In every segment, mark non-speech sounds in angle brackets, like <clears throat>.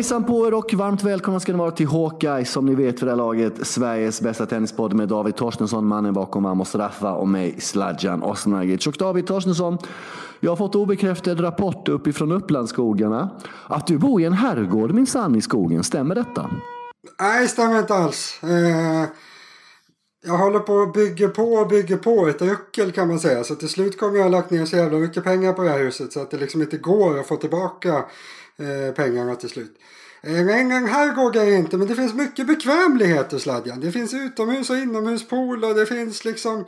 Hejsan på er och varmt välkomna ska ni vara till Hawkeye som ni vet för det här laget. Sveriges bästa tennispodd med David Torstensson, mannen bakom Amos Raffa och mig Sladjan Osnagic. Och David Torstensson, jag har fått obekräftad rapport uppifrån Upplandsskogarna att du bor i en herrgård minsann i skogen. Stämmer detta? Nej, stämmer inte alls. Eh, jag håller på och bygger på och bygger på ett ruckel kan man säga. Så till slut kommer jag ha lagt ner så jävla mycket pengar på det här huset så att det liksom inte går att få tillbaka eh, pengarna till slut. Eh, en, går det inte, men det finns mycket bekvämligheter Sladjan. Det finns utomhus och inomhuspool och det finns liksom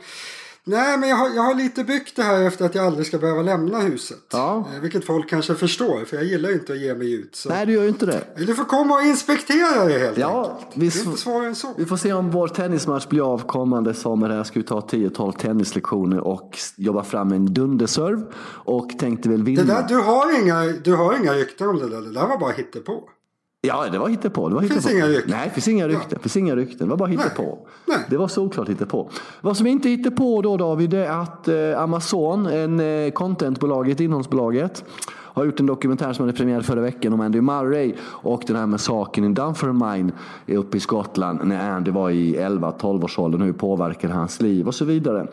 Nej, men jag har, jag har lite byggt det här efter att jag aldrig ska behöva lämna huset. Ja. Eh, vilket folk kanske förstår, för jag gillar ju inte att ge mig ut. Så. Nej, du gör ju inte det. Du får komma och inspektera det helt Ja, enkelt. vi, Det är inte svårare än så. vi får se om vår tennismatch blir av kommande sommar. Jag ska ju ta 10-12 tennislektioner och jobba fram en dunderserve. Och tänkte väl vinna. Det där, du, har inga, du har inga rykten om det där. Det där var bara hittepå. Ja, det var hittepå. Det var Finns hittepå. inga rykten? Nej, det finns inga rykten. Det finns inga rykten. Det var bara hittepå. Nej. Det var solklart hittepå. Vad som inte hittepå då David, det är att eh, Amazon, en eh, contentbolaget, innehållsbolaget, har gjort en dokumentär som hade premiär förra veckan om Andy Murray och den här massakern i Dunfermline uppe i Skottland när Andy var i 11-12 års ålder. Hur påverkar hans liv och så vidare.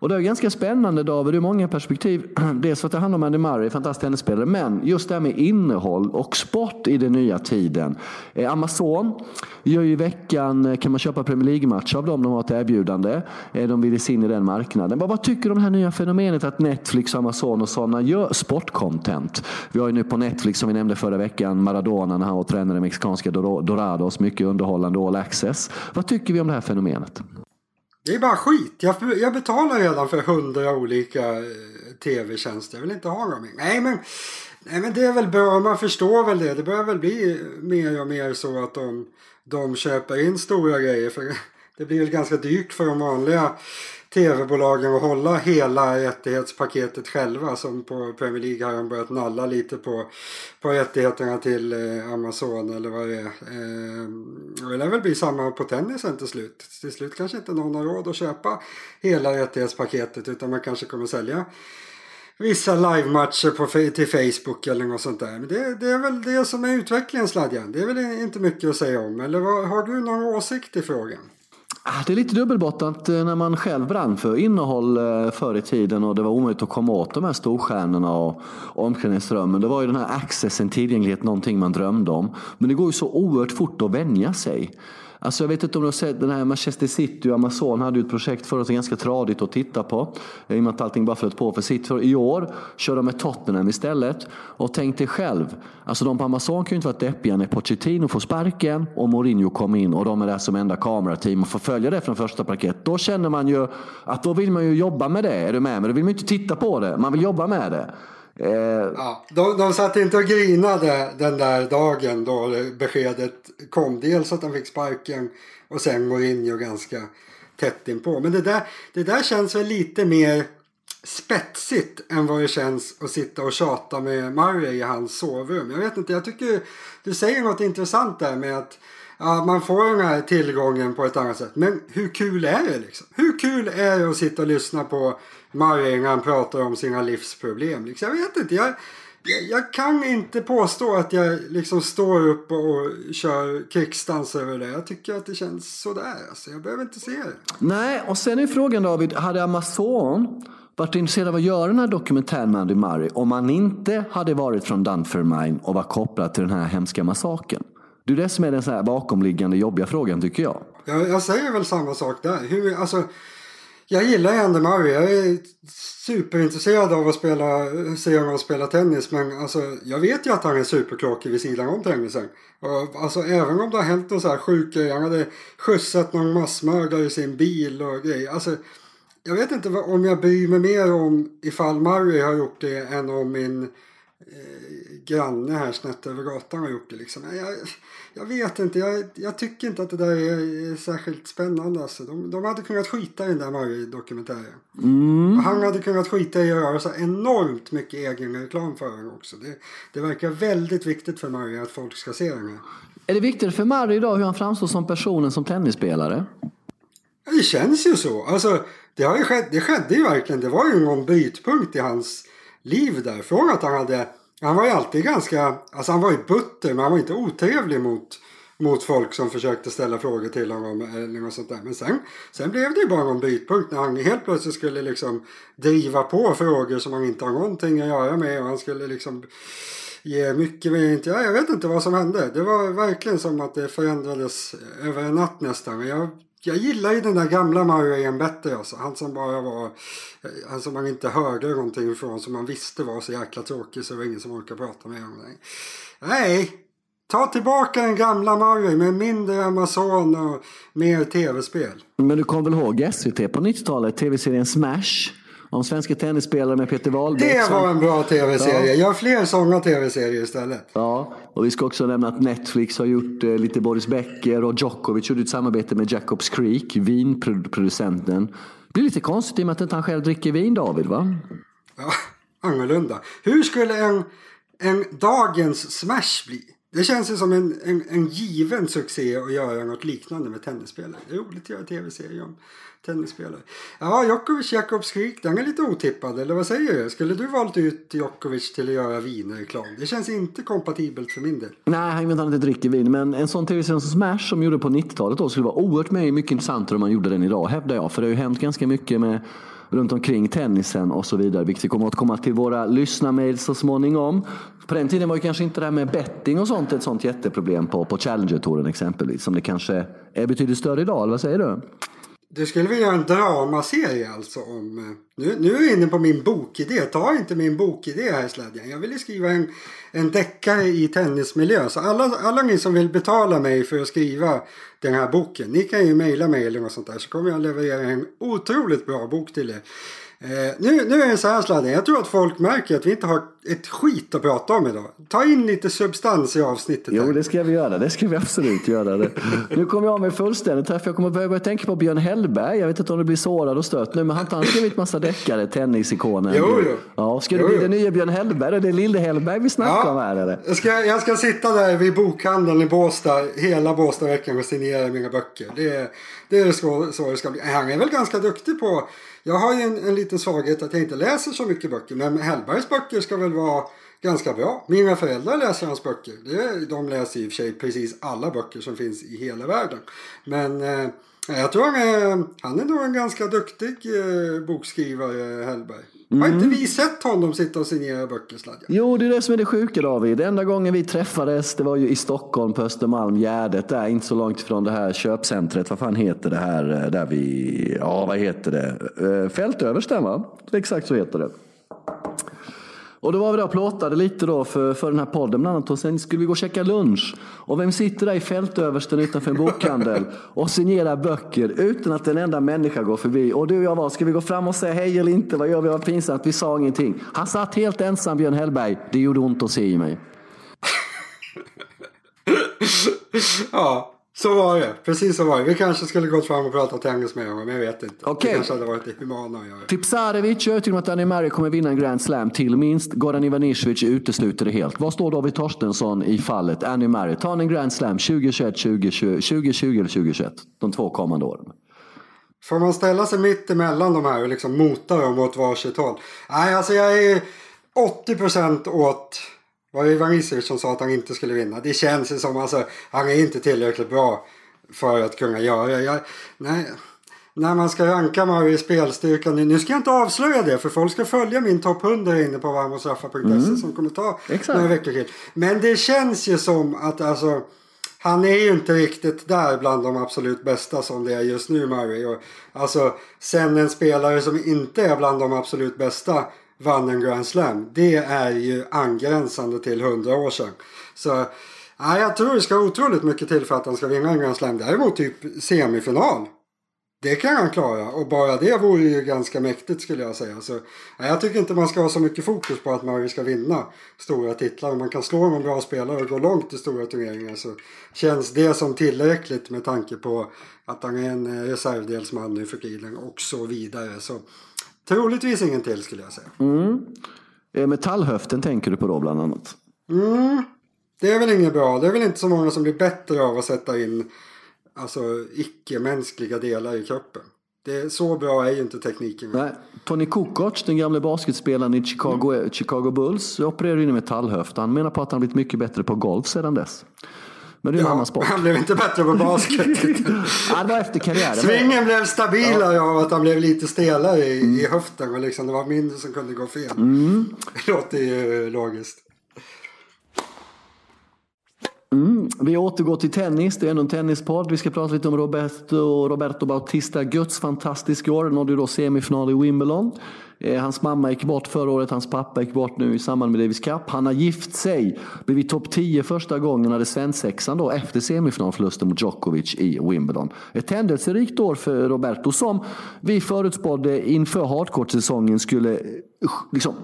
Och det är ganska spännande David, ur många perspektiv. <clears throat> Dels för att det handlar om Andy Murray, fantastisk tennisspelare, men just det här med innehåll och sport i den nya tiden. Eh, Amazon gör ju i veckan, eh, kan man köpa Premier League-matcher av dem, de har ett erbjudande. Eh, de vill ge sig in i den marknaden. Vad, vad tycker du om det här nya fenomenet att Netflix, Amazon och sådana gör sportcontent? Vi har ju nu på Netflix, som vi nämnde förra veckan, Maradona när han var tränare i mexikanska Dorados, mycket underhållande all access. Vad tycker vi om det här fenomenet? Det är bara skit. Jag, jag betalar redan för hundra olika eh, tv-tjänster. Jag vill inte ha dem. Nej men, nej men det är väl bra. Man förstår väl det. Det börjar väl bli mer och mer så att de, de köper in stora grejer. För <laughs> det blir väl ganska dyrt för de vanliga tv-bolagen att hålla hela rättighetspaketet själva. Som på Premier League har de börjat nalla lite på, på rättigheterna till eh, Amazon eller vad det är. Eh, det lär väl bli samma på tennisen till slut. Till slut kanske inte någon har råd att köpa hela rättighetspaketet utan man kanske kommer sälja vissa livematcher på, till Facebook eller något sånt där. Men det, det är väl det som är utvecklingen Sladjan. Det är väl inte mycket att säga om. Eller vad, har du någon åsikt i frågan? Ah, det är lite dubbelbottnat eh, när man själv brann för innehåll eh, förr i tiden och det var omöjligt att komma åt de här storstjärnorna och omklädningsrummen. Det var ju den här accessen, tillgänglighet, någonting man drömde om. Men det går ju så oerhört fort att vänja sig. Alltså jag vet inte om du har sett den här Manchester City och Amazon hade ju ett projekt förra som ganska tradigt att titta på. I och med att allting bara flöt på för sitt. För i år kör de med Tottenham istället. Och tänk dig själv, alltså de på Amazon kan ju inte vara deppiga när Pochettino får sparken och Mourinho kommer in och de är där som enda kamerateam och får följa det från första parkett. Då känner man ju att då vill man ju jobba med det. Är du med? Men då vill man ju inte titta på det, man vill jobba med det. Eh, Ja, de, de satt inte och grinade den där dagen då beskedet kom. Dels att han fick sparken och sen Mourinho ganska tätt inpå. Men det där, det där känns väl lite mer spetsigt än vad det känns att sitta och tjata med Murray i hans sovrum. Jag vet inte, jag tycker du säger något intressant där med att ja, man får den här tillgången på ett annat sätt. Men hur kul är det liksom? Hur kul är det att sitta och lyssna på Murray när han pratar om sina livsproblem? Liksom, jag vet inte, jag, jag, jag kan inte påstå att jag liksom står upp och kör krigsdans över det. Jag tycker att det känns sådär. Alltså, jag behöver inte se det. Nej, och sen är frågan David, hade Amazon varit intresserad av att göra den här dokumentären med Andy Murray om han inte hade varit från Dunfermline och var kopplad till den här hemska massakern? Det är det som är den så här bakomliggande jobbiga frågan tycker jag. Jag, jag säger väl samma sak där. Hur, alltså, jag gillar Andy Murray. Jag är superintresserad av att spela, se honom spela tennis. Men alltså, jag vet ju att han är superkråkig vid sidan om tennisen. Och, alltså, även om det har hänt någon så här sjuk grej. Han hade skjutsat någon massmördare i sin bil och grejer. Alltså, jag vet inte om jag bryr mig mer om ifall Murray har gjort det än om min eh, granne här snett över gatan har gjort det. Liksom. Jag, jag vet inte, jag, jag tycker inte att det där är, är särskilt spännande. Alltså. De, de hade kunnat skita i den där Murray-dokumentären. Och han hade kunnat skita i att göra så enormt mycket egen reklam för den också. Det, det verkar väldigt viktigt för Murray att folk ska se den här. Är det viktigare för Murray idag hur han framstår som person än som tennisspelare? Det känns ju så. Alltså, det, har ju skett, det skedde ju verkligen. Det var ju någon brytpunkt i hans liv där. Från att han hade han var ju alltid ganska, alltså han var ju butter men han var inte otrevlig mot, mot folk som försökte ställa frågor till honom eller något sånt där. Men sen, sen blev det ju bara någon brytpunkt när han helt plötsligt skulle liksom driva på frågor som han inte har någonting att göra med och han skulle liksom ge mycket mer inte. Jag vet inte vad som hände. Det var verkligen som att det förändrades över en natt nästan. Men Jag, jag gillar ju den där gamla Murrayen bättre alltså. Han som bara var, eh, han som man inte hörde någonting från som man visste var så jäkla tråkig så det var ingen som orkade prata med honom. Nej, Ta tillbaka den gamla Mario med mindre Amazon och mer tv-spel. Men du kommer väl ihåg SVT på 90-talet? Tv-serien Smash? Om svenska tennisspelare med Peter Wahlbeck. Det var en bra tv-serie. Ja. Gör fler sådana tv-serier istället. Ja, och vi ska också nämna att Netflix har gjort eh, lite Boris Becker och Djokovic gjorde ett samarbete med Jacobs Creek, vinproducenten. Det blir lite konstigt i och med att inte han själv dricker vin, David, va? Ja, annorlunda. Hur skulle en, en dagens Smash bli? Det känns ju som en, en, en given succé att göra något liknande med tennisspelare. Det är roligt att göra tv-serier om tennisspelare. Ja, Djokovic, Jakobs skrik, den är lite otippad. Eller vad säger du? Skulle du valt ut Djokovic till att göra vinreklam? Det känns inte kompatibelt för min del. Nej, han vet han inte dricker vin. Men en sån tv-serie som Smash som gjorde på 90-talet då skulle vara oerhört mycket intressantare om man gjorde den idag, hävdar jag. För det har ju hänt ganska mycket med runt omkring tennisen och så vidare. Vilket vi kommer att komma till våra lyssnarmail så småningom. På den tiden var ju kanske inte det här med betting och sånt ett sånt jätteproblem på, på Challenger-touren exempelvis. Som det kanske är betydligt större idag, eller vad säger du? Du skulle vilja göra en dramaserie alltså om... Eh, nu, nu är jag inne på min bokidé. Ta inte min bokidé här slädjan. Jag ville skriva en, en deckare i tennismiljö. Så alla, alla ni som vill betala mig för att skriva den här boken. Ni kan ju mejla mig eller något sånt där. Så kommer jag leverera en otroligt bra bok till er. Eh, nu, nu är det så här sladden. Jag tror att folk märker att vi inte har ett skit att prata om idag. Ta in lite substans i avsnittet. Jo, här. det ska vi göra. Det ska vi absolut göra. Det. Nu kommer jag med fullständigt här, för jag kommer börja, börja tänka på Björn Hellberg. Jag vet inte om du blir sårad och stött nu, men han har skrivit massa deckare, tennisikonen. Jo, jo. Ja, ska du bli den nya Björn Hellberg? Är det Lille Hellberg vi snackar ja, om här eller? Jag ska, jag ska sitta där vid bokhandeln i Båstad hela Båstadveckan och signera mina böcker. Det, det är så, så det ska bli. Han är väl ganska duktig på jag har ju en, en liten svaghet att jag inte läser så mycket böcker. Men Hellbergs böcker ska väl vara ganska bra. Mina föräldrar läser hans böcker. Det, de läser i och för sig precis alla böcker som finns i hela världen. Men eh, jag tror han är, han är nog en ganska duktig eh, bokskrivare, Hellberg. Mm. Har inte mm. vi sett honom sitta och signera böcker, Sladja? Jo, det är det som är det sjuka David. Enda gången vi träffades, det var ju i Stockholm på Östermalm, Gärdet där, inte så långt ifrån det här köpcentret. Vad fan heter det här eh, där vi, ja vad heter det? Fältöversten va? Exakt så heter det. Och då var vi där och plåtade lite då för, för den här podden bland annat. Och sen skulle vi gå och käka lunch. Och vem sitter där i fältöversten utanför en bokhandel och signerar böcker utan att en enda människa går förbi? Och du och jag var, ska vi gå fram och säga hej eller inte? Vad gör vi? Vad pinsamt. Vi sa ingenting. Han satt helt ensam, Björn Hellberg. Det gjorde ont att se i mig. <laughs> ja, så var det. Precis så var det. Vi kanske skulle gått fram och pratat engelska med honom, men jag vet inte. Okay. Det kanske hade varit det humana att göra. Tipsarevic är övertygad om att Annie Murray kommer vinna en Grand Slam till minst. Goran Ivanisevic utesluter det helt. Vad står David Torstensson i fallet Annie Murray? Tar han en Grand Slam 2021, 2020, 2020 eller 2021? De två kommande åren. Får man ställa sig mitt emellan de här och liksom mota dem åt varsitt håll? Nej, alltså jag är 80% åt var det Ivanisevic som sa att han inte skulle vinna? Det känns ju som alltså, han är inte tillräckligt bra för att kunna göra. Jag, nej, när man ska ranka mig i spelstyrkan. Nu ska jag inte avslöja det för folk ska följa min topp 100 inne på varmosraffa.se mm. som kommer ta Exakt. några veckor till. Men det känns ju som att alltså han är ju inte riktigt där bland de absolut bästa som det är just nu Murray. Och, alltså sen en spelare som inte är bland de absolut bästa vann en Grand Slam. Det är ju angränsande till hundra år sedan. Så ja, jag tror det ska otroligt mycket till för att han ska vinna en Grand Slam. Däremot typ semifinal. Det kan han klara och bara det vore ju ganska mäktigt skulle jag säga. Så, ja, jag tycker inte man ska ha så mycket fokus på att Murray ska vinna stora titlar. Om man kan slå en bra spelare och gå långt i stora turneringar så känns det som tillräckligt med tanke på att han är en reservdelsman nu för tiden och så vidare. Så Troligtvis ingen till skulle jag säga. Mm. Eh, metallhöften tänker du på då bland annat? Mm. Det är väl inget bra. Det är väl inte så många som blir bättre av att sätta in alltså, icke-mänskliga delar i kroppen. Det, så bra är ju inte tekniken. Nej. Tony Kukoc, den gamle basketspelaren i Chicago, Chicago Bulls, opererade in i metallhöfta. Han menar på att han blivit mycket bättre på golf sedan dess. Men det är en annan sport. Han blev inte bättre på basket. <laughs> ja, det var efter karriären. Svingen blev stabilare ja. av att han blev lite stelare i, mm. i höften. Och liksom, det var mindre som kunde gå fel. Mm. <laughs> Det låter ju logiskt. Mm. Vi återgår till tennis. Det är en tennispodd. Vi ska prata lite om Roberto, Roberto Bautista Guds fantastiska år. Nådde då semifinal i Wimbledon. Eh, hans mamma gick bort förra året, hans pappa gick bort nu i samband med Davis Cup. Han har gift sig, blivit topp 10 första gången, hade svensexan då efter semifinalförlusten mot Djokovic i Wimbledon. Ett händelserikt år för Roberto som vi förutspådde inför hardcourt-säsongen skulle eh, liksom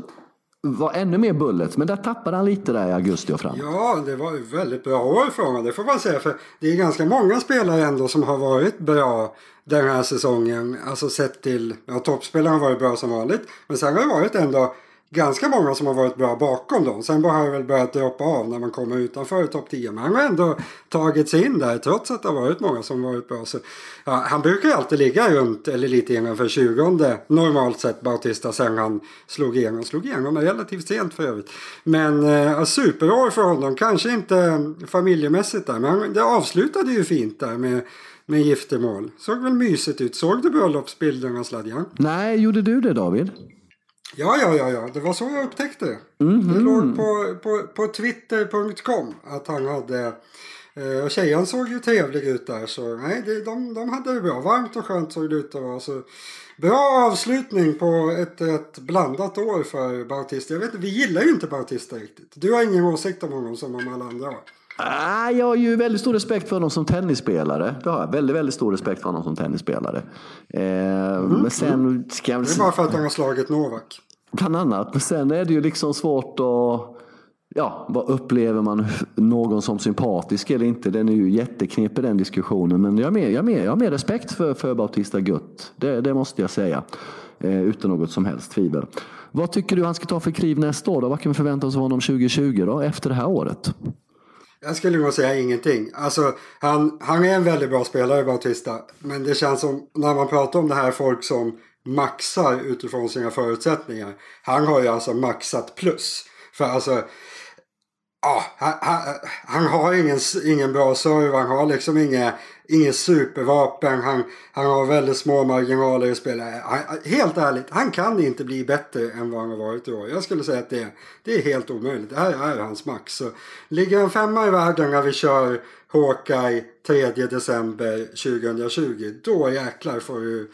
var ännu mer bullet. Men där tappade han lite där i augusti och fram. Ja, det var ju väldigt bra år för honom. Det får man säga. För det är ganska många spelare ändå som har varit bra den här säsongen. Alltså sett till, ja toppspelarna har varit bra som vanligt. Men sen har det varit ändå ganska många som har varit bra bakom dem. Sen har det väl börjat droppa av när man kommer utanför topp 10. Men han har ändå tagit sig in där trots att det har varit många som varit bra. Så, ja, han brukar ju alltid ligga runt, eller lite innanför 20 normalt sett Bautista sen han slog igenom. Slog igenom relativt sent för övrigt. Men eh, superår för honom. Kanske inte eh, familjemässigt där men det avslutade ju fint där med med giftermål. Såg väl mysigt ut. Såg du bröllopsbilderna Sladjan? Nej, gjorde du det David? Ja, ja, ja, ja. Det var så jag upptäckte det. Mm -hmm. Det låg på, på, på twitter.com att han hade... Eh, och tjejen såg ju trevlig ut där så nej, det, de, de hade det bra. Varmt och skönt såg det ut att vara. Så, bra avslutning på ett, ett blandat år för Bautista. Jag vet vi gillar ju inte Bautista riktigt. Du har ingen åsikt om honom som om alla andra har. Ah, jag har ju väldigt stor respekt för honom som tennisspelare. Det har jag. Väldigt, väldigt stor respekt för honom som tennisspelare. Eh, mm, men sen ska jag... Det är bara för att han har slagit Novak. Bland annat. Men sen är det ju liksom svårt att... Ja, vad upplever man någon som sympatisk eller inte? Den är ju jätteknepig den diskussionen. Men jag har mer, jag har mer, jag har mer respekt för, för Bautista Gutt. Det, det måste jag säga. Eh, utan något som helst tvivel. Vad tycker du han ska ta för kliv nästa år? Då? Vad kan vi förvänta oss av honom 2020 då, efter det här året? Jag skulle nog säga ingenting. Alltså, han, han är en väldigt bra spelare, Bautista. Men det känns som, när man pratar om det här, folk som maxar utifrån sina förutsättningar. Han har ju alltså maxat plus. För alltså, ja, han, han, han har ingen, ingen bra serve, han har liksom inga, supervapen, han, han har väldigt små marginaler i spelet. helt ärligt, han kan inte bli bättre än vad han har varit i år. Jag skulle säga att det, det är helt omöjligt. Det här är hans max. Så ligger han femma i världen när vi kör Hawkeye 3 december 2020, då jäklar får du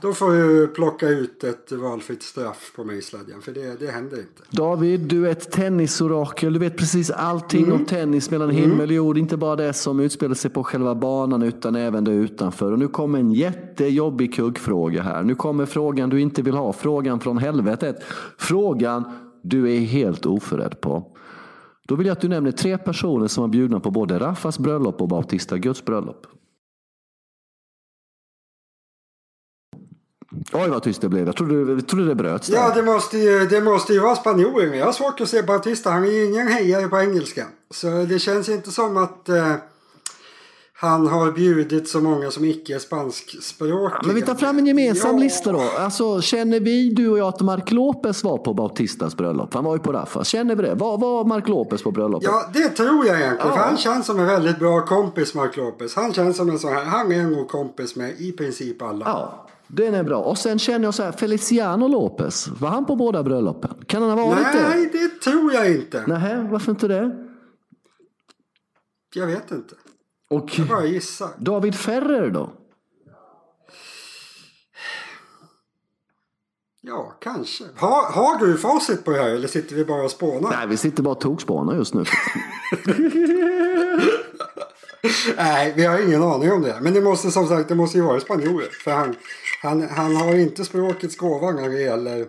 då får du plocka ut ett valfritt straff på mig sladjan, för det, det händer inte. David, du är ett tennisorakel. Du vet precis allting mm. om tennis mellan mm. himmel och jord. Inte bara det som utspelar sig på själva banan utan även det utanför. Och nu kommer en jättejobbig kuggfråga här. Nu kommer frågan du inte vill ha. Frågan från helvetet. Frågan du är helt oförrädd på. Då vill jag att du nämner tre personer som var bjudna på både Raffas bröllop och Bautista Guds bröllop. Oj vad tyst det blev. Jag trodde, jag trodde det bröts där. Ja det måste ju, det måste ju vara spanjorer. Jag har svårt att se Bautista. Han är ju ingen hejare på engelska. Så det känns inte som att eh, han har bjudit så många som icke är spanskspråkiga. men vi tar fram en gemensam ja. lista då. Alltså, känner vi, du och jag, att Mark Lopez var på Bautistas bröllop? Han var ju på Rafa. Känner vi det? Var, var Mark Lopez på bröllopet? Ja, det tror jag egentligen. Ja. För han känns som en väldigt bra kompis, Mark Lopez. Han känns som en sån här, han är en god kompis med i princip alla. Ja. Den är bra. Och sen känner jag så här, Feliciano Lopez, var han på båda bröllopen? Kan han ha varit Nej, det? Nej, det tror jag inte. Nej, varför inte det? Jag vet inte. Och jag bara gissar. David Ferrer då? Ja, kanske. Har, har du facit på det här eller sitter vi bara och spånar? Nej, vi sitter bara och tokspånar just nu. <laughs> <laughs> Nej, vi har ingen aning om det. Men det måste som sagt det måste ju vara spanjorer. För han, han, han har inte språkets gåva när det gäller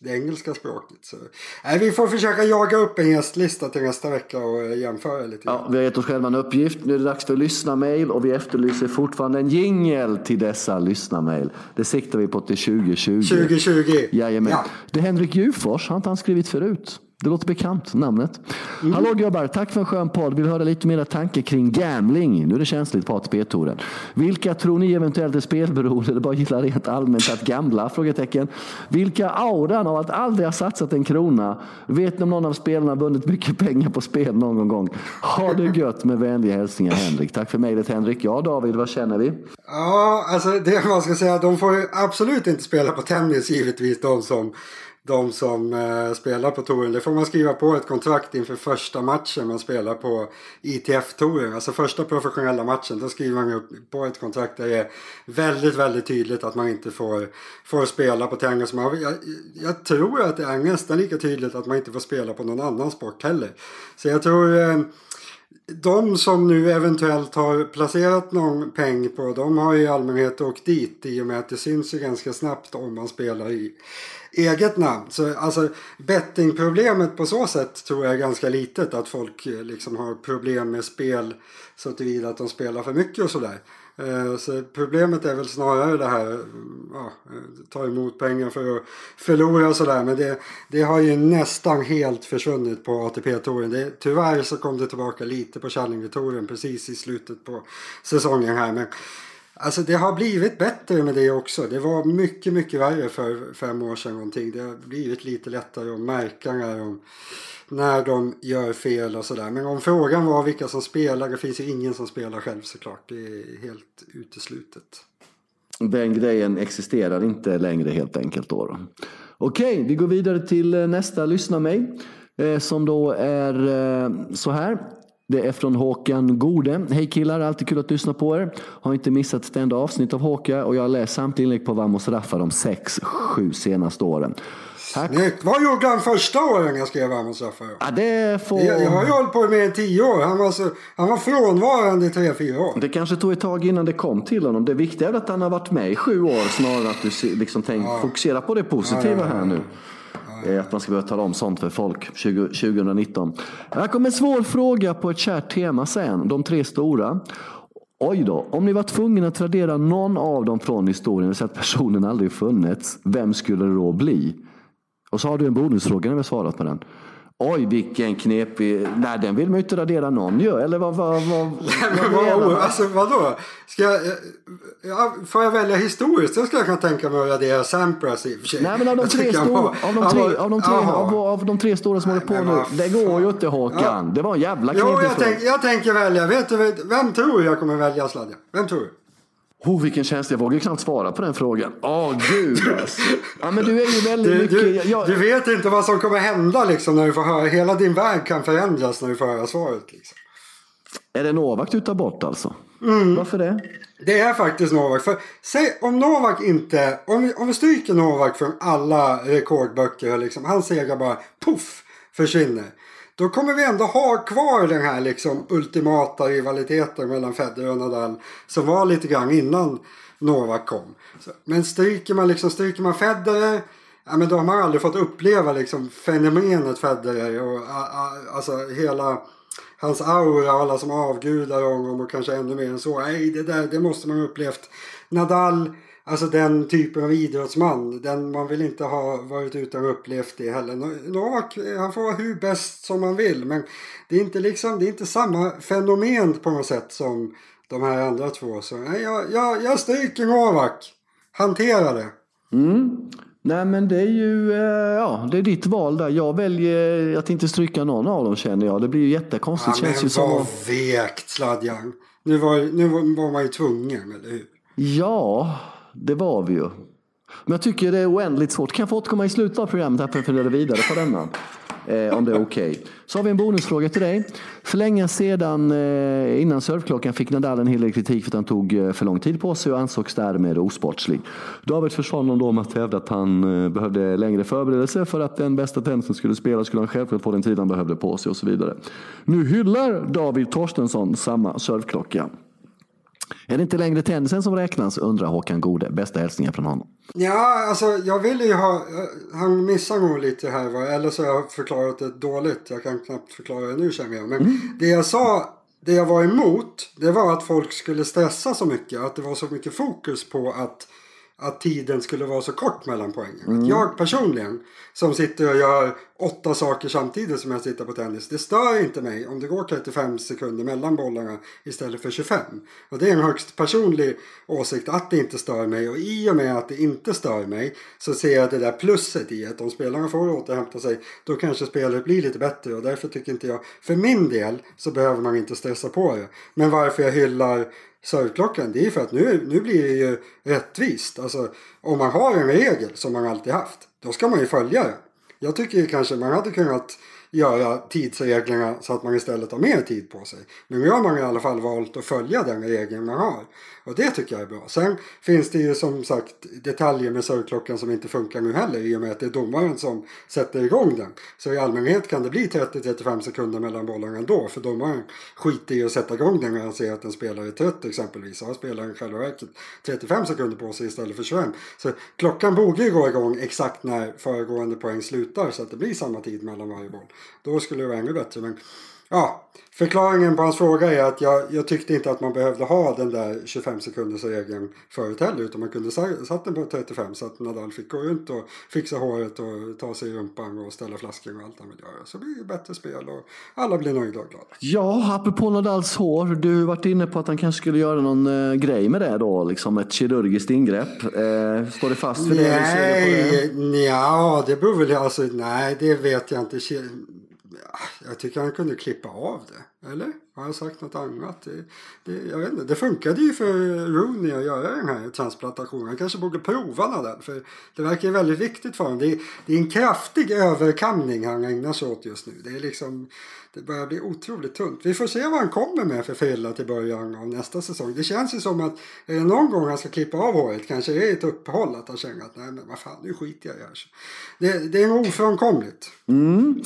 det engelska språket. Så, nej, vi får försöka jaga upp en gästlista till nästa vecka och eh, jämföra lite. Ja, vi har gett oss själva en uppgift. Nu är det dags för lyssna-mail och vi efterlyser fortfarande en jingel till dessa lyssna-mail. Det siktar vi på till 2020. 2020. Jajamän. Ja. Det är Henrik Jufors, har inte han skrivit förut? Det låter bekant, namnet. Mm. Hallå gubbar, tack för en skön podd. Vill höra lite mer tankar kring gambling. Nu är det känsligt på ATP-touren. Vilka tror ni eventuellt är spelberoende eller bara gillar rent allmänt att gambla? Frågetecken. Vilka auran av att aldrig ha satsat en krona? Vet ni om någon av spelarna vunnit mycket pengar på spel någon gång? Ha det gött med vänliga hälsningar Henrik. Tack för mejlet Henrik. Ja David, vad känner vi? Ja, alltså det man ska säga, de får ju absolut inte spela på tennis givetvis de som de som eh, spelar på touren. Det får man skriva på ett kontrakt inför första matchen man spelar på ITF-touren. Alltså första professionella matchen. Då skriver man upp på ett kontrakt där det är väldigt, väldigt tydligt att man inte får, får spela på tennis. Jag, jag tror att det är nästan lika tydligt att man inte får spela på någon annan sport heller. Så jag tror eh, de som nu eventuellt har placerat någon peng på, de har i allmänhet åkt dit i och med att det syns ju ganska snabbt om man spelar i eget namn. Så alltså bettingproblemet på så sätt tror jag är ganska litet. Att folk eh, liksom har problem med spel så tillvida att de spelar för mycket och sådär. Eh, så problemet är väl snarare det här ja, eh, ta emot pengar för att förlora och sådär. Men det, det har ju nästan helt försvunnit på ATP-touren. Tyvärr så kom det tillbaka lite på Challenger-touren precis i slutet på säsongen här. Men Alltså det har blivit bättre med det också. Det var mycket, mycket värre för fem år sedan någonting. Det har blivit lite lättare att märka när de, när de gör fel och sådär. Men om frågan var vilka som spelar, det finns ju ingen som spelar själv såklart. Det är helt uteslutet. Den grejen existerar inte längre helt enkelt då. då. Okej, vi går vidare till eh, nästa lyssna mig. Eh, som då är eh, så här. Det är från Håkan Gode. Hej killar, alltid kul att lyssna på er. Har inte missat ett enda avsnitt av Håka och jag har läst samtliga inlägg på Vamos Raffa de sex, sju senaste åren. Snyggt! Vad gjorde han första åren jag skrev Vamos Raffa? Ja, det får... jag, jag har ju hållit på med tio år. Han var, så, han var frånvarande i tre, fyra år. Det kanske tog ett tag innan det kom till honom. Det viktiga är att han har varit med i sju år snarare än att du liksom tänk, ja. fokuserar på det positiva ja, ja, här nu. Eh, att man ska behöva tala om sånt för folk 20, 2019. Här kommer en svår fråga på ett kärt tema sen. De tre stora. Oj då, om ni var tvungna att radera någon av dem från historien, så att personen aldrig funnits, vem skulle det då bli? Och så har du en bonusfråga när vi har svarat på den. Oj, vilken knepig... Nej, den vill man ju inte radera någon ju. Eller vad... vad, vad, vad, vad alltså vadå? Ska jag, ja, får jag välja historiskt så ska jag kunna tänka mig att radera Sampras i och för sig. Nej, men av de tre, stora, av de tre, av de tre, av, av de tre stora som håller på nu. Det går ju inte Håkan. Det var en jävla knepig Jo, jag, tänk, jag tänker välja. Vet du, vem tror jag kommer välja Sladja? Vem tror du? Oh, vilken känsla. Jag vågar knappt svara på den frågan. Åh, oh, gud <laughs> alltså. Ja, men du är ju väldigt du, mycket... Du, jag... du, vet inte vad som kommer hända liksom när du får höra. Hela din värld kan förändras när du får höra svaret. Liksom. Är det Novak du tar bort alltså? Mm. Varför det? Det är faktiskt Novak. För säg om Novak inte... Om vi, om vi stryker Novak från alla rekordböcker. Liksom, hans seger bara poff försvinner. Då kommer vi ändå ha kvar den här liksom ultimata rivaliteten mellan Federer och Nadal som var lite grann innan Novak kom. Men stryker man, liksom, stryker man Federer ja, men då har man aldrig fått uppleva liksom, fenomenet Federer och alltså hela hans aura och alla som avgudar honom och kanske ännu mer än så. Nej, det där det måste man ha upplevt. Nadal Alltså den typen av idrottsman. Den man vill inte ha varit ute och upplevt det heller. Novak, han får vara hur bäst som man vill. Men det är inte, liksom, det är inte samma fenomen på något sätt som de här andra två. Så nej, jag, jag, jag stryker Novak. Hantera det. Mm. Nej men det är ju eh, ja, det är ditt val där. Jag väljer att inte stryka någon av dem känner jag. Det blir ju jättekonstigt. Ja, men vad vekt Sladjan. Nu var, nu var man ju tvungen, eller hur? Ja, det var vi ju. Men jag tycker det är oändligt svårt. Kan jag få återkomma i slutet av programmet här för att fundera vidare på denna? Eh, om det är okej. Okay. Så har vi en bonusfråga till dig. För länge sedan eh, innan surfklockan fick Nadal en hel del kritik för att han tog eh, för lång tid på sig och ansågs därmed osportslig. David försvarade honom då med att hävda att han eh, behövde längre förberedelse för att den bästa tennisen skulle spela skulle han självklart få den tid han behövde på sig och så vidare. Nu hyllar David Torstensson samma surfklocka. Är det inte längre tennisen som räknas undrar Håkan Gode. Bästa hälsningar från honom. Ja, alltså jag vill ju ha... Han missar nog lite här va. Eller så har jag förklarat det dåligt. Jag kan knappt förklara det nu känner jag. Men mm. det jag sa, det jag var emot. Det var att folk skulle stressa så mycket. Att det var så mycket fokus på att att tiden skulle vara så kort mellan poängen. Mm. Jag personligen som sitter och gör åtta saker samtidigt som jag sitter på tennis. Det stör inte mig om det går 35 sekunder mellan bollarna istället för 25. Och det är en högst personlig åsikt att det inte stör mig. Och i och med att det inte stör mig så ser jag det där plusset i att om spelarna får återhämta sig då kanske spelet blir lite bättre. Och därför tycker inte jag, för min del så behöver man inte stressa på det. Men varför jag hyllar servklockan det är för att nu, nu blir det ju rättvist. Alltså om man har en regel som man alltid haft då ska man ju följa den. Jag tycker kanske man hade kunnat göra tidsreglerna så att man istället har mer tid på sig. Men nu har man i alla fall valt att följa den regeln man har. Och det tycker jag är bra. Sen finns det ju som sagt detaljer med surrklockan som inte funkar nu heller i och med att det är domaren som sätter igång den. Så i allmänhet kan det bli 30-35 sekunder mellan bollarna ändå för domaren skiter i att sätta igång den när han ser att en spelare är trött exempelvis. Så har spelaren själva verket 35 sekunder på sig istället för 25. Så klockan borde ju gå igång exakt när föregående poäng slutar så att det blir samma tid mellan varje boll. Då skulle det vara ännu bättre. Men ja, Förklaringen på hans fråga är att jag, jag tyckte inte att man behövde ha den där 25 sekunders regeln förut heller. Utan man kunde satt den på 35 så att Nadal fick gå runt och fixa håret och ta sig i rumpan och ställa flaskor och allt han vill göra. Så blir det bättre spel och alla blir nöjda och glada. Ja, apropå Nadals hår. Du varit inne på att han kanske skulle göra någon uh, grej med det då. Liksom ett kirurgiskt ingrepp. Uh, står det fast för det? Nej, det? ja, det beror väl alltså. Nej, det vet jag inte. Jag tycker han kunde klippa av det. Eller? Har jag sagt något annat? Det, det, jag vet inte. det funkade ju för Rooney att göra den här transplantationen. Han kanske borde prova den. För det verkar ju väldigt viktigt för honom. Det är, det är en kraftig överkamning han ägnar sig åt just nu. Det är liksom det börjar bli otroligt tunt. Vi får se vad han kommer med för frilla till början av nästa säsong. Det känns ju som att är det någon gång han ska klippa av håret kanske det är ett uppehåll att han känner att nej men vad fan nu skiter jag i det här. Det, det är nog ofrånkomligt. Mm.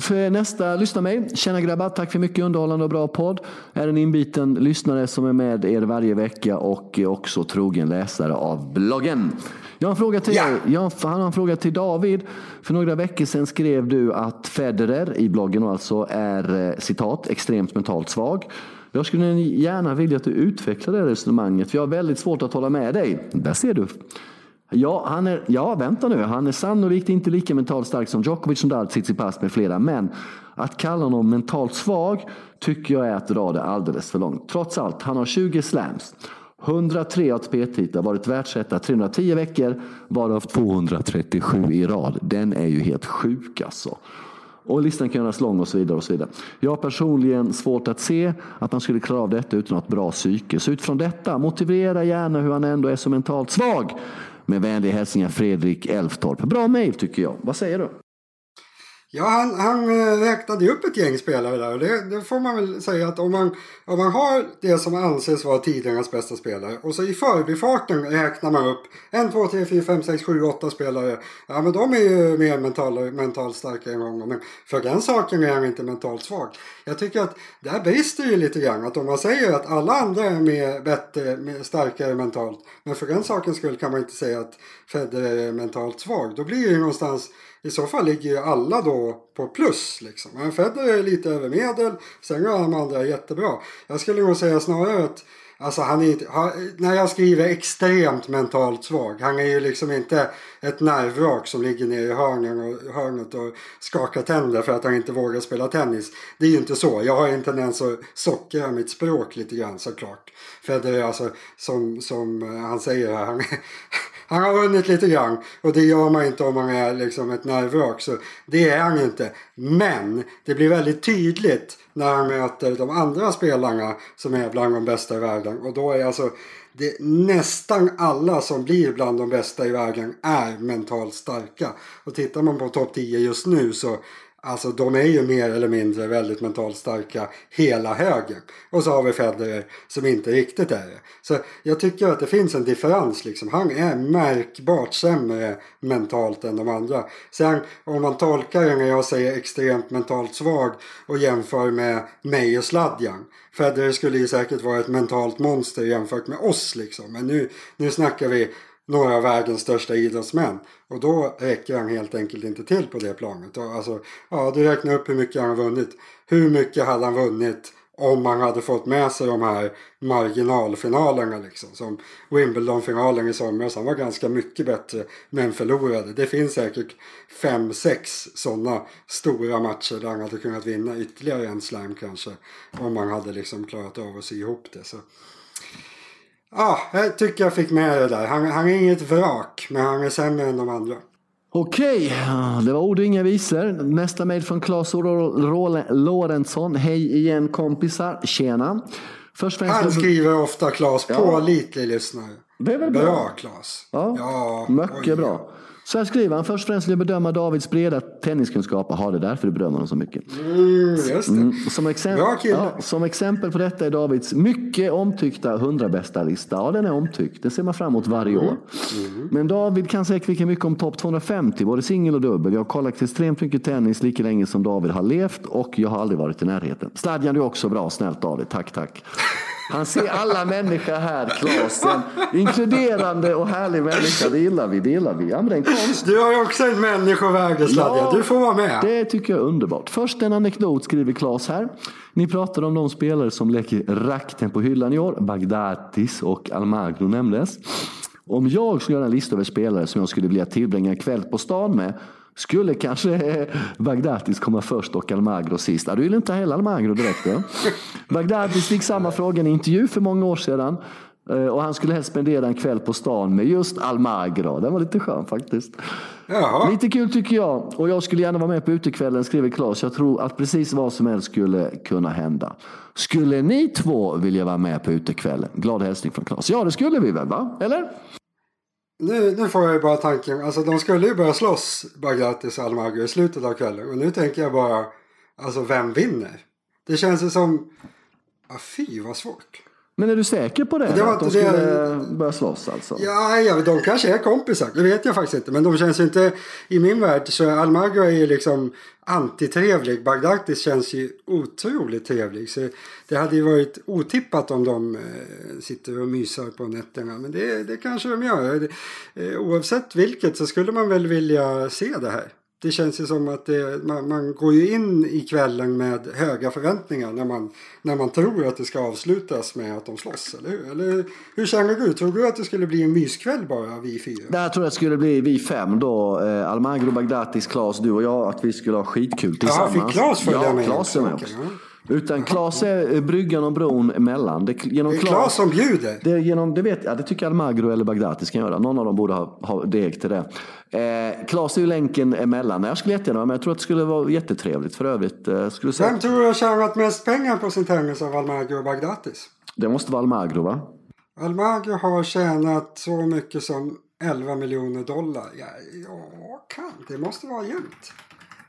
För nästa lyssna mig. Tjena grabbar, tack för mycket underhållande och bra podd. Är en inbiten lyssnare som är med er varje vecka och är också trogen läsare av bloggen. Jag har en fråga till, ja. jag har en fråga till David. För några veckor sedan skrev du att Federer, i bloggen alltså, är eh, citat extremt mentalt svag. Jag skulle gärna vilja att du utvecklar det resonemanget, för jag har väldigt svårt att hålla med dig. Där ser du. Ja, han är, ja, vänta nu. Han är sannolikt inte lika mentalt stark som Djokovic, som Dard, Tsitsipas med flera. Men att kalla honom mentalt svag tycker jag är att dra det alldeles för långt. Trots allt, han har 20 slams. 103 ATP-titlar, varit världsetta 310 veckor, varav 237 i rad. Den är ju helt sjuk alltså. Och listan kan göras lång och så vidare. och så vidare. Jag har personligen svårt att se att han skulle klara av detta utan ett bra psyke. Så utifrån detta, motivera gärna hur han ändå är så mentalt svag. Med vänliga hälsningar Fredrik Elftorp. Bra mejl tycker jag. Vad säger du? Ja, han, han eh, räknade ju upp ett gäng spelare där och det, det, får man väl säga att om man, om man har det som anses vara tidernas bästa spelare och så i förbifarten räknar man upp en, två, tre, fyra, fem, sex, sju, åtta spelare. Ja, men de är ju mer mentala, mentalt starka än gång. Men för den saken är han inte mentalt svag. Jag tycker att där brister ju lite grann. Att om man säger att alla andra är mer, bättre, mer starkare mentalt. Men för den sakens skull kan man inte säga att Federer är mentalt svag. Då blir det ju någonstans i så fall ligger ju alla då på plus. Liksom. Men Federer är lite över medel, sen går de andra jättebra. Jag skulle nog säga snarare att Alltså han är han, när jag skriver extremt mentalt svag. Han är ju liksom inte ett nervvrak som ligger nere i hörnen och, hörnet och skakar tänder för att han inte vågar spela tennis. Det är ju inte så. Jag har en tendens att sockra mitt språk lite grann såklart. Federer alltså som, som han säger här. Han, han har vunnit lite grann och det gör man inte om man är liksom ett nervvrak. Så det är han inte. Men det blir väldigt tydligt när han möter de andra spelarna som är bland de bästa i världen. Och då är alltså det, nästan alla som blir bland de bästa i världen är mentalt starka. Och tittar man på topp 10 just nu så Alltså de är ju mer eller mindre väldigt mentalt starka hela högen. Och så har vi Federer som inte riktigt är det. Så jag tycker att det finns en differens liksom. Han är märkbart sämre mentalt än de andra. Sen om man tolkar det när jag säger extremt mentalt svag och jämför med mig och Sladjan. Federer skulle ju säkert vara ett mentalt monster jämfört med oss liksom. Men nu, nu snackar vi några av världens största idrottsmän. Och då räcker han helt enkelt inte till på det planet. Och alltså, ja, du räknar upp hur mycket han har vunnit. Hur mycket hade han vunnit om man hade fått med sig de här marginalfinalerna liksom. Som Wimbledon-finalen i somras. Han var ganska mycket bättre men förlorade. Det finns säkert fem, sex sådana stora matcher där han hade kunnat vinna ytterligare en slam kanske. Om man hade liksom klarat av att sy ihop det. Så. Ja, jag tycker jag fick med det där. Han, han är inget vrak men han är sämre än de andra. Okej, det var ord och inga visor. Nästa mejl från Claes Lorentzon. Hej igen kompisar. Tjena. Först Han skriver ofta Claes. Pålitlig ja. lyssnare. Det är väl bra? Bra Claes. Ja, ja mycket bra. Så här skriver han. Först och främst vill jag bedöma Davids breda tenniskunskaper. Ha det därför du bedömer honom så mycket. Mm, just mm. Som, exempel, ja, som exempel på detta är Davids mycket omtyckta 100 bästa lista. Ja, den är omtyckt. Den ser man fram emot varje år. Mm. Men David kan säkert lika mycket om topp 250, både singel och dubbel. Jag har kollat extremt mycket tennis lika länge som David har levt och jag har aldrig varit i närheten. Stadgan är också bra. Snällt David. Tack, tack. Han ser alla människor här, Claes. En inkluderande och härlig människa. Det gillar vi. Det gillar vi. Ja, men det är en konst. Du har ju också ett människovärde, Sladja. Ja, du får vara med. Det tycker jag är underbart. Först en anekdot, skriver Claes här. Ni pratade om de spelare som leker rakten på hyllan i år. Bagdatis och Almagro nämndes. Om jag skulle göra en lista över spelare som jag skulle vilja tillbringa en kväll på stan med skulle kanske Bagdatis komma först och Almagro sist. Ja, du vill inte heller Almagro direkt. Ja? Bagdatis fick samma fråga i en intervju för många år sedan. Eh, och han skulle helst spendera en kväll på stan med just Almagro. Den var lite skön faktiskt. Jaha. Lite kul tycker jag. Och jag skulle gärna vara med på utekvällen, skriver Claes. Jag tror att precis vad som helst skulle kunna hända. Skulle ni två vilja vara med på utekvällen? Glad hälsning från Claes. Ja, det skulle vi väl, va? Eller? Nu, nu får jag ju bara tanken, alltså de skulle ju börja slåss, Bagdatis och Almagro, i slutet av kvällen. Och nu tänker jag bara, alltså vem vinner? Det känns ju som, ah, fy vad svårt. Men är du säker på det? det var, att de skulle det, börja slåss alltså? Ja, ja, de kanske är kompisar. Det vet jag faktiskt inte. Men de känns ju inte... I min värld så Almagro är ju liksom antitrevlig. Bagdaktis känns ju otroligt trevlig. Så det hade ju varit otippat om de eh, sitter och mysar på nätterna. Men det, det kanske de gör. Eh, oavsett vilket så skulle man väl vilja se det här det känns ju som att det, man, man, går ju in i kvällen med höga förväntningar när man, när man tror att det ska avslutas med att de slåss, eller hur? Eller hur känner du? Tror du att det skulle bli en myskväll bara, vi fyra? Där tror jag det skulle bli vi fem då. Eh, Almagro, Bagdatis, Klas, du och jag. Att vi skulle ha skitkul tillsammans. Ja, fick Klas följa ja, med? Klas är med också. Ja. Utan Klas är bryggan och bron emellan. Det, genom det är Klas som bjuder. Det, genom, det, vet, ja, det tycker Almagro eller Bagdatis kan göra. Någon av dem borde ha, ha deg till det. Eh, Klas är ju länken emellan. Jag skulle jättegärna med. Jag tror att det skulle vara jättetrevligt för övrigt. Eh, skulle säga... Vem tror du har tjänat mest pengar på sin tennis av Almagro och Bagdatis? Det måste vara Almagro va? Almagro har tjänat så mycket som 11 miljoner dollar. Ja, ja kan. Det måste vara jämnt.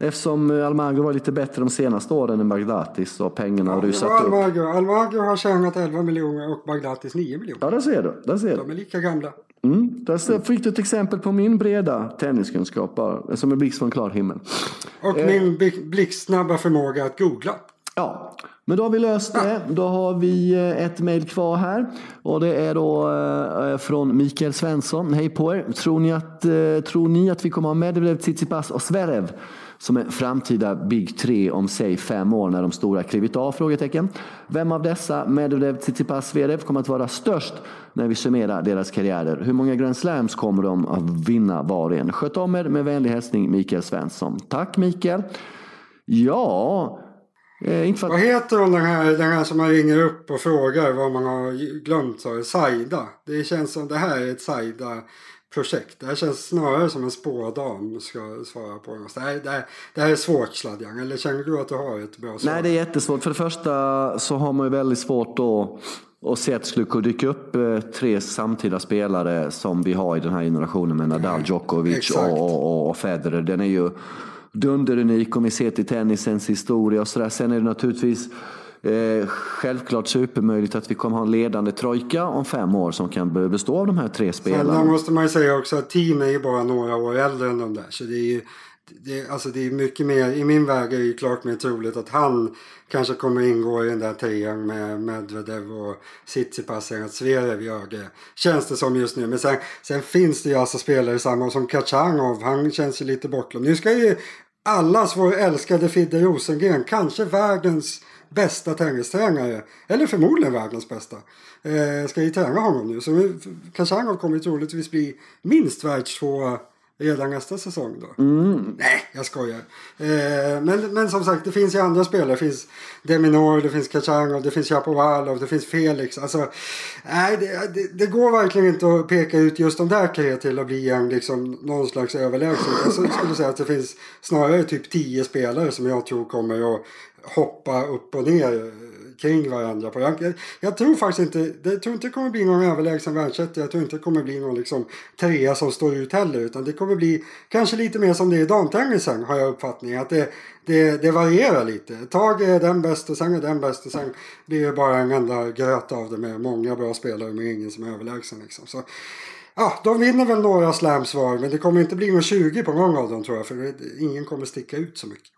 Eftersom Almagro var lite bättre de senaste åren än Bagdatis så har pengarna ja, rusat Almagro. upp. Almagro har tjänat 11 miljoner och Bagdatis 9 miljoner. Ja, där ser du. Där ser de är lika gamla. Mm, där fick du ett exempel på min breda tenniskunskap bara, som en blixt från klar himmel. Och eh. min blixtsnabba förmåga att googla. Ja, men då har vi löst det. Då har vi eh, ett mejl kvar här. Och det är då eh, från Mikael Svensson. Hej på er. Tror ni att, eh, tror ni att vi kommer ha Medvedev, Tsitsipas och Zverev som en framtida Big 3 om säg fem år när de stora klivit av? Frågetecken. Vem av dessa, Medvedev, Tsitsipas, Zverev, kommer att vara störst när vi summerar deras karriärer? Hur många Grand Slams kommer de att vinna var och en? Sköt om er med vänlig hälsning Mikael Svensson. Tack Mikael. Ja, Eh, för... Vad heter hon den här, den här som man ringer upp och frågar vad man har glömt? Så, Saida. Det känns som det här är ett Saida projekt. Det här känns snarare som en spådam ska svara på. Det här, det här, det här är svårt Sladjan, eller känner du att du har ett bra svar? Nej, det är jättesvårt. För det första så har man ju väldigt svårt då att se att det skulle kunna dyka upp eh, tre samtida spelare som vi har i den här generationen med Nadal, Djokovic och, och, och Federer. Den är ju dunderunik om vi ser till tennisens historia och sådär. Sen är det naturligtvis Eh, självklart supermöjligt att vi kommer ha en ledande trojka om fem år som kan bestå av de här tre spelarna. Sen måste man ju säga också att team är ju bara några år äldre än de där. Så det är ju det, alltså det är mycket mer, i min värld är det klart mer troligt att han kanske kommer ingå i den där trean med Medvedev och Tsitsipas än att Zverev gör det. Känns det som just nu. Men sen, sen finns det ju alltså spelare samma som Kachanov. Han känns ju lite bortglömd. Nu ska ju allas vår älskade Fidde Rosengren, kanske världens bästa tennistränare, eller förmodligen världens bästa, eh, ska ju träna honom nu. Så Khachanov kommer troligtvis bli minst världstvåa redan nästa säsong då. Mm. Nej, jag skojar. Eh, men, men som sagt, det finns ju andra spelare. Det finns Deminor, det finns Kachanov, det finns Chapovalov, det finns Felix. Alltså, nej, det, det, det, går verkligen inte att peka ut just de där tre till att bli en, liksom, någon slags överlägsen. Jag skulle säga att det finns snarare typ tio spelare som jag tror kommer att hoppa upp och ner kring varandra. På. Jag, jag, jag tror faktiskt inte, jag tror inte det kommer bli någon överlägsen världsetta. Jag tror inte det kommer bli någon liksom trea som står ut heller. Utan det kommer bli kanske lite mer som det är i damtennisen har jag uppfattning. Att det, det, det varierar lite. Ett tag eh, är den bäst och sen är den bäst och sen blir det bara en enda gröt av det med många bra spelare men ingen som är överlägsen. Liksom. Så, Ja, de vinner väl några slams var men det kommer inte bli någon 20 på någon av dem tror jag för ingen kommer sticka ut så mycket.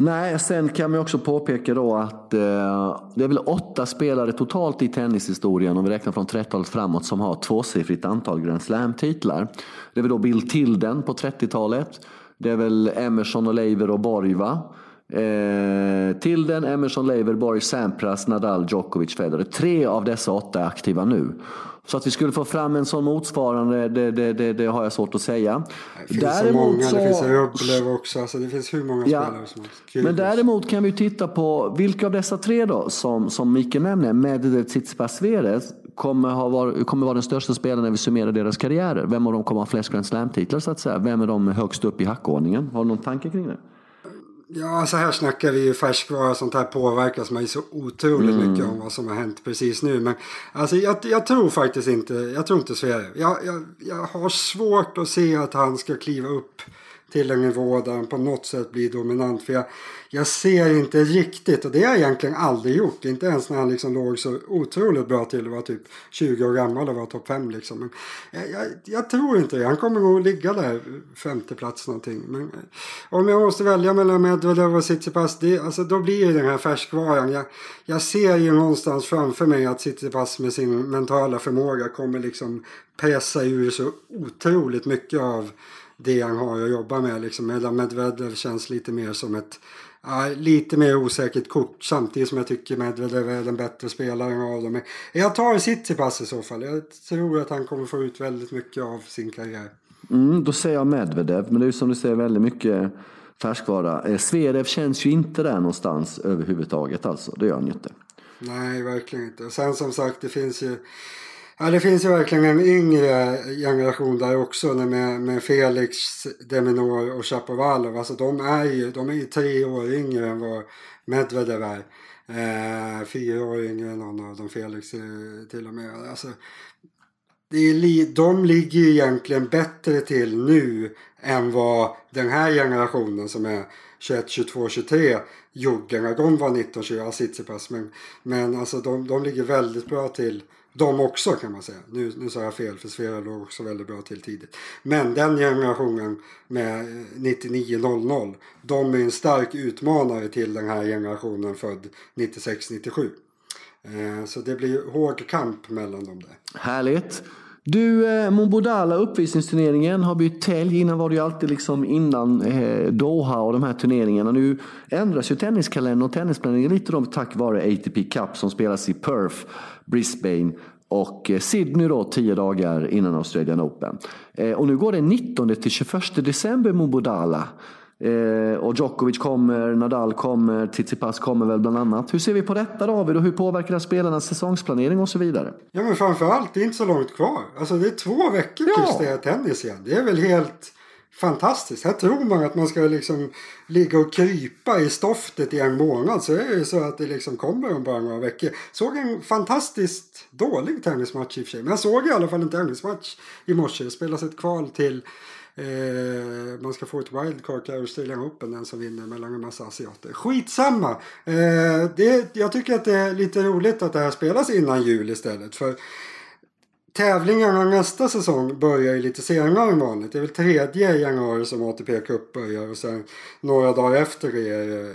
Nej, sen kan man också påpeka då att eh, det är väl åtta spelare totalt i tennishistorien, om vi räknar från 30-talet framåt, som har tvåsiffrigt antal Grand Slam-titlar. Det är väl då Bill Tilden på 30-talet. Det är väl Emerson, och Leiver och Borg va? Eh, Tilden, Emerson, Leiver, Borg, Sampras, Nadal, Djokovic, Federer. Tre av dessa åtta är aktiva nu. Så att vi skulle få fram en sån motsvarande, det, det, det, det har jag svårt att säga. Det finns däremot så många, så... det finns Rublev också, alltså det finns hur många ja, spelare som helst. Men däremot kan vi titta på vilka av dessa tre då, som, som Mikael nämner, Medvedev, Tsitsipas, Zverev, kommer, ha var, kommer vara den största spelaren när vi summerar deras karriärer. Vem av dem kommer ha flest Grand Slam-titlar så att säga? Vem är de högst upp i hackordningen? Har du någon tanke kring det? Ja, så här snackar vi ju färskvara. Sånt här påverkas man ju så otroligt mm. mycket om vad som har hänt precis nu. Men alltså, jag, jag tror faktiskt inte, jag tror inte Sverige. Jag, jag, jag har svårt att se att han ska kliva upp till en nivå där han på något sätt blir dominant. För jag, jag ser inte riktigt, och det har jag egentligen aldrig gjort, inte ens när han liksom låg så otroligt bra till och var typ 20 år gammal och var topp 5 liksom. Men jag, jag, jag, tror inte det, han kommer nog ligga där femte plats någonting. Men eh, om jag måste välja mellan Medvedev och Tsitsipas, det, alltså, då blir det den här färskvaran. Jag, jag ser ju någonstans framför mig att Tsitsipas med sin mentala förmåga kommer liksom pressa ur så otroligt mycket av det han har att jobba med. Liksom. Medan Medvedev känns lite mer som ett ja, lite mer osäkert kort samtidigt som jag tycker Medvedev är den bättre spelaren av dem. Jag tar Tsitsipas i så fall. Jag tror att han kommer få ut väldigt mycket av sin karriär. Mm, då säger jag Medvedev, men det är ju som du säger väldigt mycket färskvara. Eh, Zverev känns ju inte där någonstans överhuvudtaget alltså. Det gör han ju inte. Nej, verkligen inte. Sen som sagt, det finns ju Ja, det finns ju verkligen en yngre generation där också med, med Felix, Deminor och Chapovalov. Alltså de är ju de är ju tre år yngre än vad Medvedev är. Eh, fyra år yngre än någon av dem, Felix eh, till och med. Alltså, det är de ligger ju egentligen bättre till nu än vad den här generationen som är 21, 22, 23 gjorde när de var 19, 20, Sitsipas. Men, men alltså de, de ligger väldigt bra till de också kan man säga. Nu, nu sa jag fel för Svea låg också väldigt bra till tidigt. Men den generationen med eh, 99-00 de är en stark utmanare till den här generationen född 96-97. Eh, så det blir hård kamp mellan dem där. Härligt. Du, eh, Mobodala uppvisningsturneringen har bytt tälj. Innan var det ju alltid liksom innan eh, Doha och de här turneringarna. Nu ändras ju tenniskalendern och tennisplaneringen lite då tack vare ATP Cup som spelas i Perth, Brisbane och eh, Sydney då tio dagar innan Australian Open. Eh, och nu går det 19 till 21 december Mobodala. Eh, och Djokovic kommer, Nadal kommer, Tsitsipas kommer väl bland annat. Hur ser vi på detta David och hur påverkar det spelarnas säsongsplanering och så vidare? Ja men framförallt, det är inte så långt kvar. Alltså det är två veckor ja. tills det är tennis igen. Det är väl helt fantastiskt. Här tror man att man ska liksom ligga och krypa i stoftet i en månad. Så är det så att det liksom kommer om bara några veckor. Såg en fantastiskt dålig tennismatch i och för sig. Men jag såg i alla fall en tennismatch i morse. Det spelas ett kval till Eh, man ska få ett wildcard till Australian Open, den som vinner mellan en massa asiater. Skitsamma! Eh, det, jag tycker att det är lite roligt att det här spelas innan jul istället. För tävlingarna nästa säsong börjar ju lite senare än vanligt. Det är väl tredje januari som ATP Cup börjar och sen några dagar efter det är eh,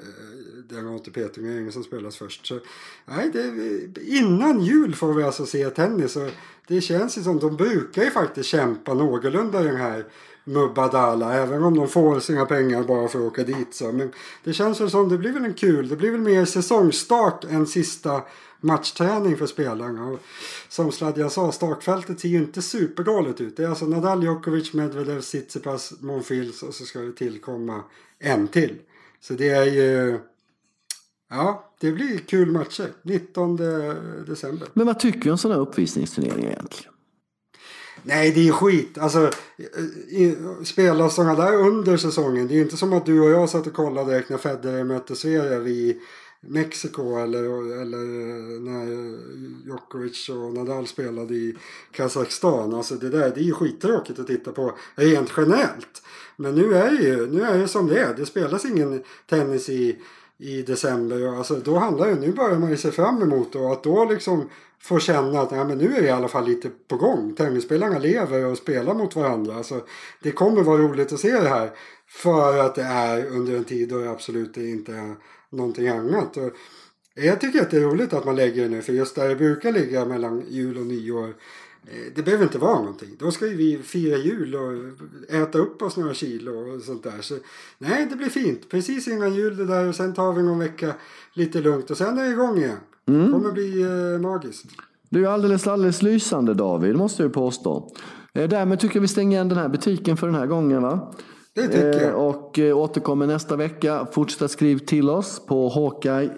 den ATP-turneringen som spelas först. Så, nej, det, eh, innan jul får vi alltså se tennis. Och det känns ju som de brukar ju faktiskt kämpa någorlunda i den här Mubadala. Även om de får sina pengar bara för att åka dit. Så. Men det känns väl som det blir väl en kul. Det blir väl mer säsongstart än sista matchträning för spelarna. Och som Sladjan sa, startfältet ser ju inte superdåligt ut. Det är alltså Nadal, Djokovic, Medvedev, Tsitsipas, Monfils och så ska det tillkomma en till. Så det är ju... Ja, det blir kul matcher. 19 december. Men vad tycker du om sådana uppvisningsturneringar egentligen? Nej, det är skit. Alltså, spela sådana där under säsongen. Det är inte som att du och jag satt och kollade direkt när Federer mötte Zverev i Mexiko eller, eller när Djokovic och Nadal spelade i Kazakstan. Alltså det där, det är ju skittråkigt att titta på rent generellt. Men nu är det ju nu är det som det är. Det spelas ingen tennis i, i december. Alltså då handlar det, nu börjar man ju se fram emot och att då liksom få känna att ja, men nu är det i alla fall lite på gång. Tennisspelarna lever och spelar mot varandra. Alltså, det kommer vara roligt att se det här. För att det är under en tid då det absolut inte är någonting annat. Och jag tycker att det är roligt att man lägger det nu för just där det brukar ligga mellan jul och nyår det behöver inte vara någonting. Då ska ju vi fira jul och äta upp oss några kilo och sånt där. Så nej, det blir fint. Precis innan jul det där och sen tar vi någon vecka lite lugnt och sen är det igång igen. Mm. Det kommer bli eh, magiskt. Du är alldeles, alldeles lysande David, måste jag påstå. Eh, därmed tycker jag vi stänger igen den här butiken för den här gången va? Det tycker jag. Eh, och eh, återkommer nästa vecka. Fortsätt skriv till oss på hawkeye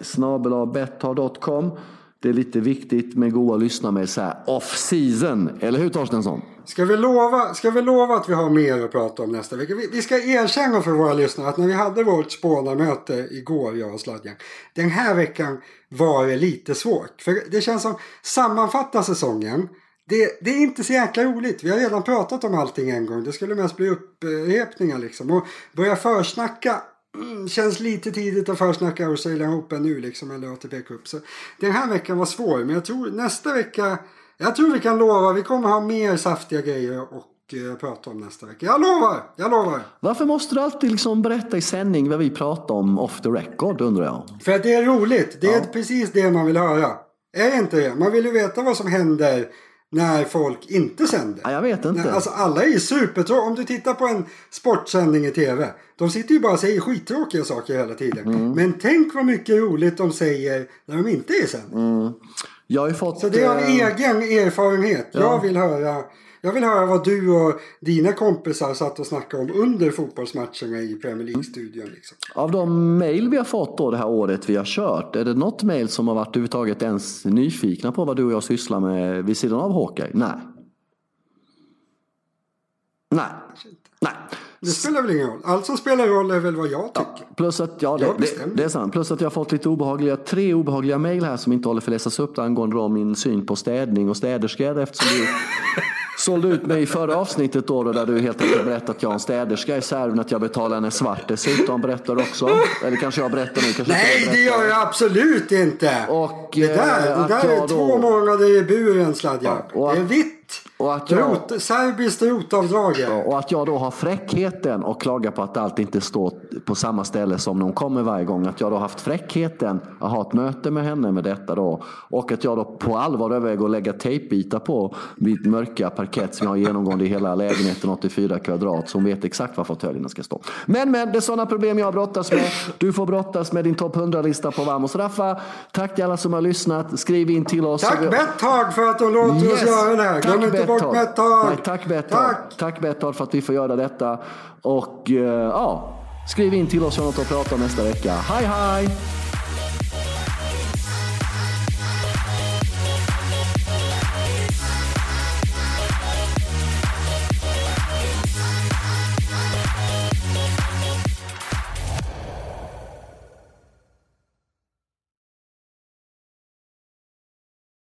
det är lite viktigt med goa lyssnare med så här off season. Eller hur Torstensson? Ska vi, lova, ska vi lova att vi har mer att prata om nästa vecka? Vi, vi ska erkänna för våra lyssnare att när vi hade vårt spånarmöte igår, jag och Sladjan. Den här veckan var det lite svårt. För det känns som sammanfatta säsongen det, det, är inte så jäkla roligt. Vi har redan pratat om allting en gång. Det skulle mest bli upprepningar liksom. Och börja försnacka mm, känns lite tidigt att försnacka Australian Open nu liksom. Eller ATP Cup. Så den här veckan var svår. Men jag tror nästa vecka. Jag tror vi kan lova. Vi kommer ha mer saftiga grejer och eh, prata om nästa vecka. Jag lovar! Jag lovar! Varför måste du alltid liksom berätta i sändning vad vi pratar om off the record undrar jag? För att det är roligt. Det är ja. precis det man vill höra. Är det inte det? Man vill ju veta vad som händer när folk inte sänder. Ja, jag vet inte. Alltså alla är supertråkiga. Om du tittar på en sportsändning i tv. De sitter ju bara och säger skittråkiga saker hela tiden. Mm. Men tänk vad mycket roligt de säger när de inte är sändning. Mm. Jag har fått, Så det är av äh... egen erfarenhet. Ja. Jag vill höra jag vill höra vad du och dina kompisar satt och snackade om under fotbollsmatcherna i Premier League-studion. Liksom. Av de mejl vi har fått då det här året vi har kört, är det något mejl som har varit överhuvudtaget ens nyfikna på vad du och jag sysslar med vid sidan av Hawkeye? Nej. Nej. Nej. Det spelar väl ingen roll. Allt som spelar roll är väl vad jag tycker. Ja, plus att, ja, det, det, det, är sant. Plus att jag har fått lite obehagliga, tre obehagliga mejl här som inte håller för att läsas upp angående då min syn på städning och städerskor eftersom du <laughs> sålde ut mig i förra avsnittet då, då där du helt enkelt berättade att jag har en städerska i serven, att jag betalar henne svart dessutom berättar också. Eller kanske jag berättar nu. Kanske Nej, det gör jag absolut inte. Och, det där, det där är då... två månader i buren Sladja. Ja, det är vitt och att jag, Rot, serbiskt rotavdrag. Och att jag då har fräckheten och klagar på att allt inte står på samma ställe som de kommer varje gång. Att jag då haft fräckheten att ha ett möte med henne med detta då. Och att jag då på allvar överväger att lägga tejpbitar på mitt mörka parkett som jag har genomgående i hela lägenheten 84 kvadrat. Så hon vet exakt var fåtöljerna ska stå. Men men, det är sådana problem jag brottas med. Du får brottas med din topp 100-lista på Vamos Raffa. Tack till alla som har lyssnat. Skriv in till oss. Tack Betthard för att du låter yes. oss göra det här. Tack bort Betthard! Nej, tack Betthard! Tack. tack Betthard för att vi får göra detta. Och uh, ja, skriv in till oss om något att prata om nästa vecka. Hej hej!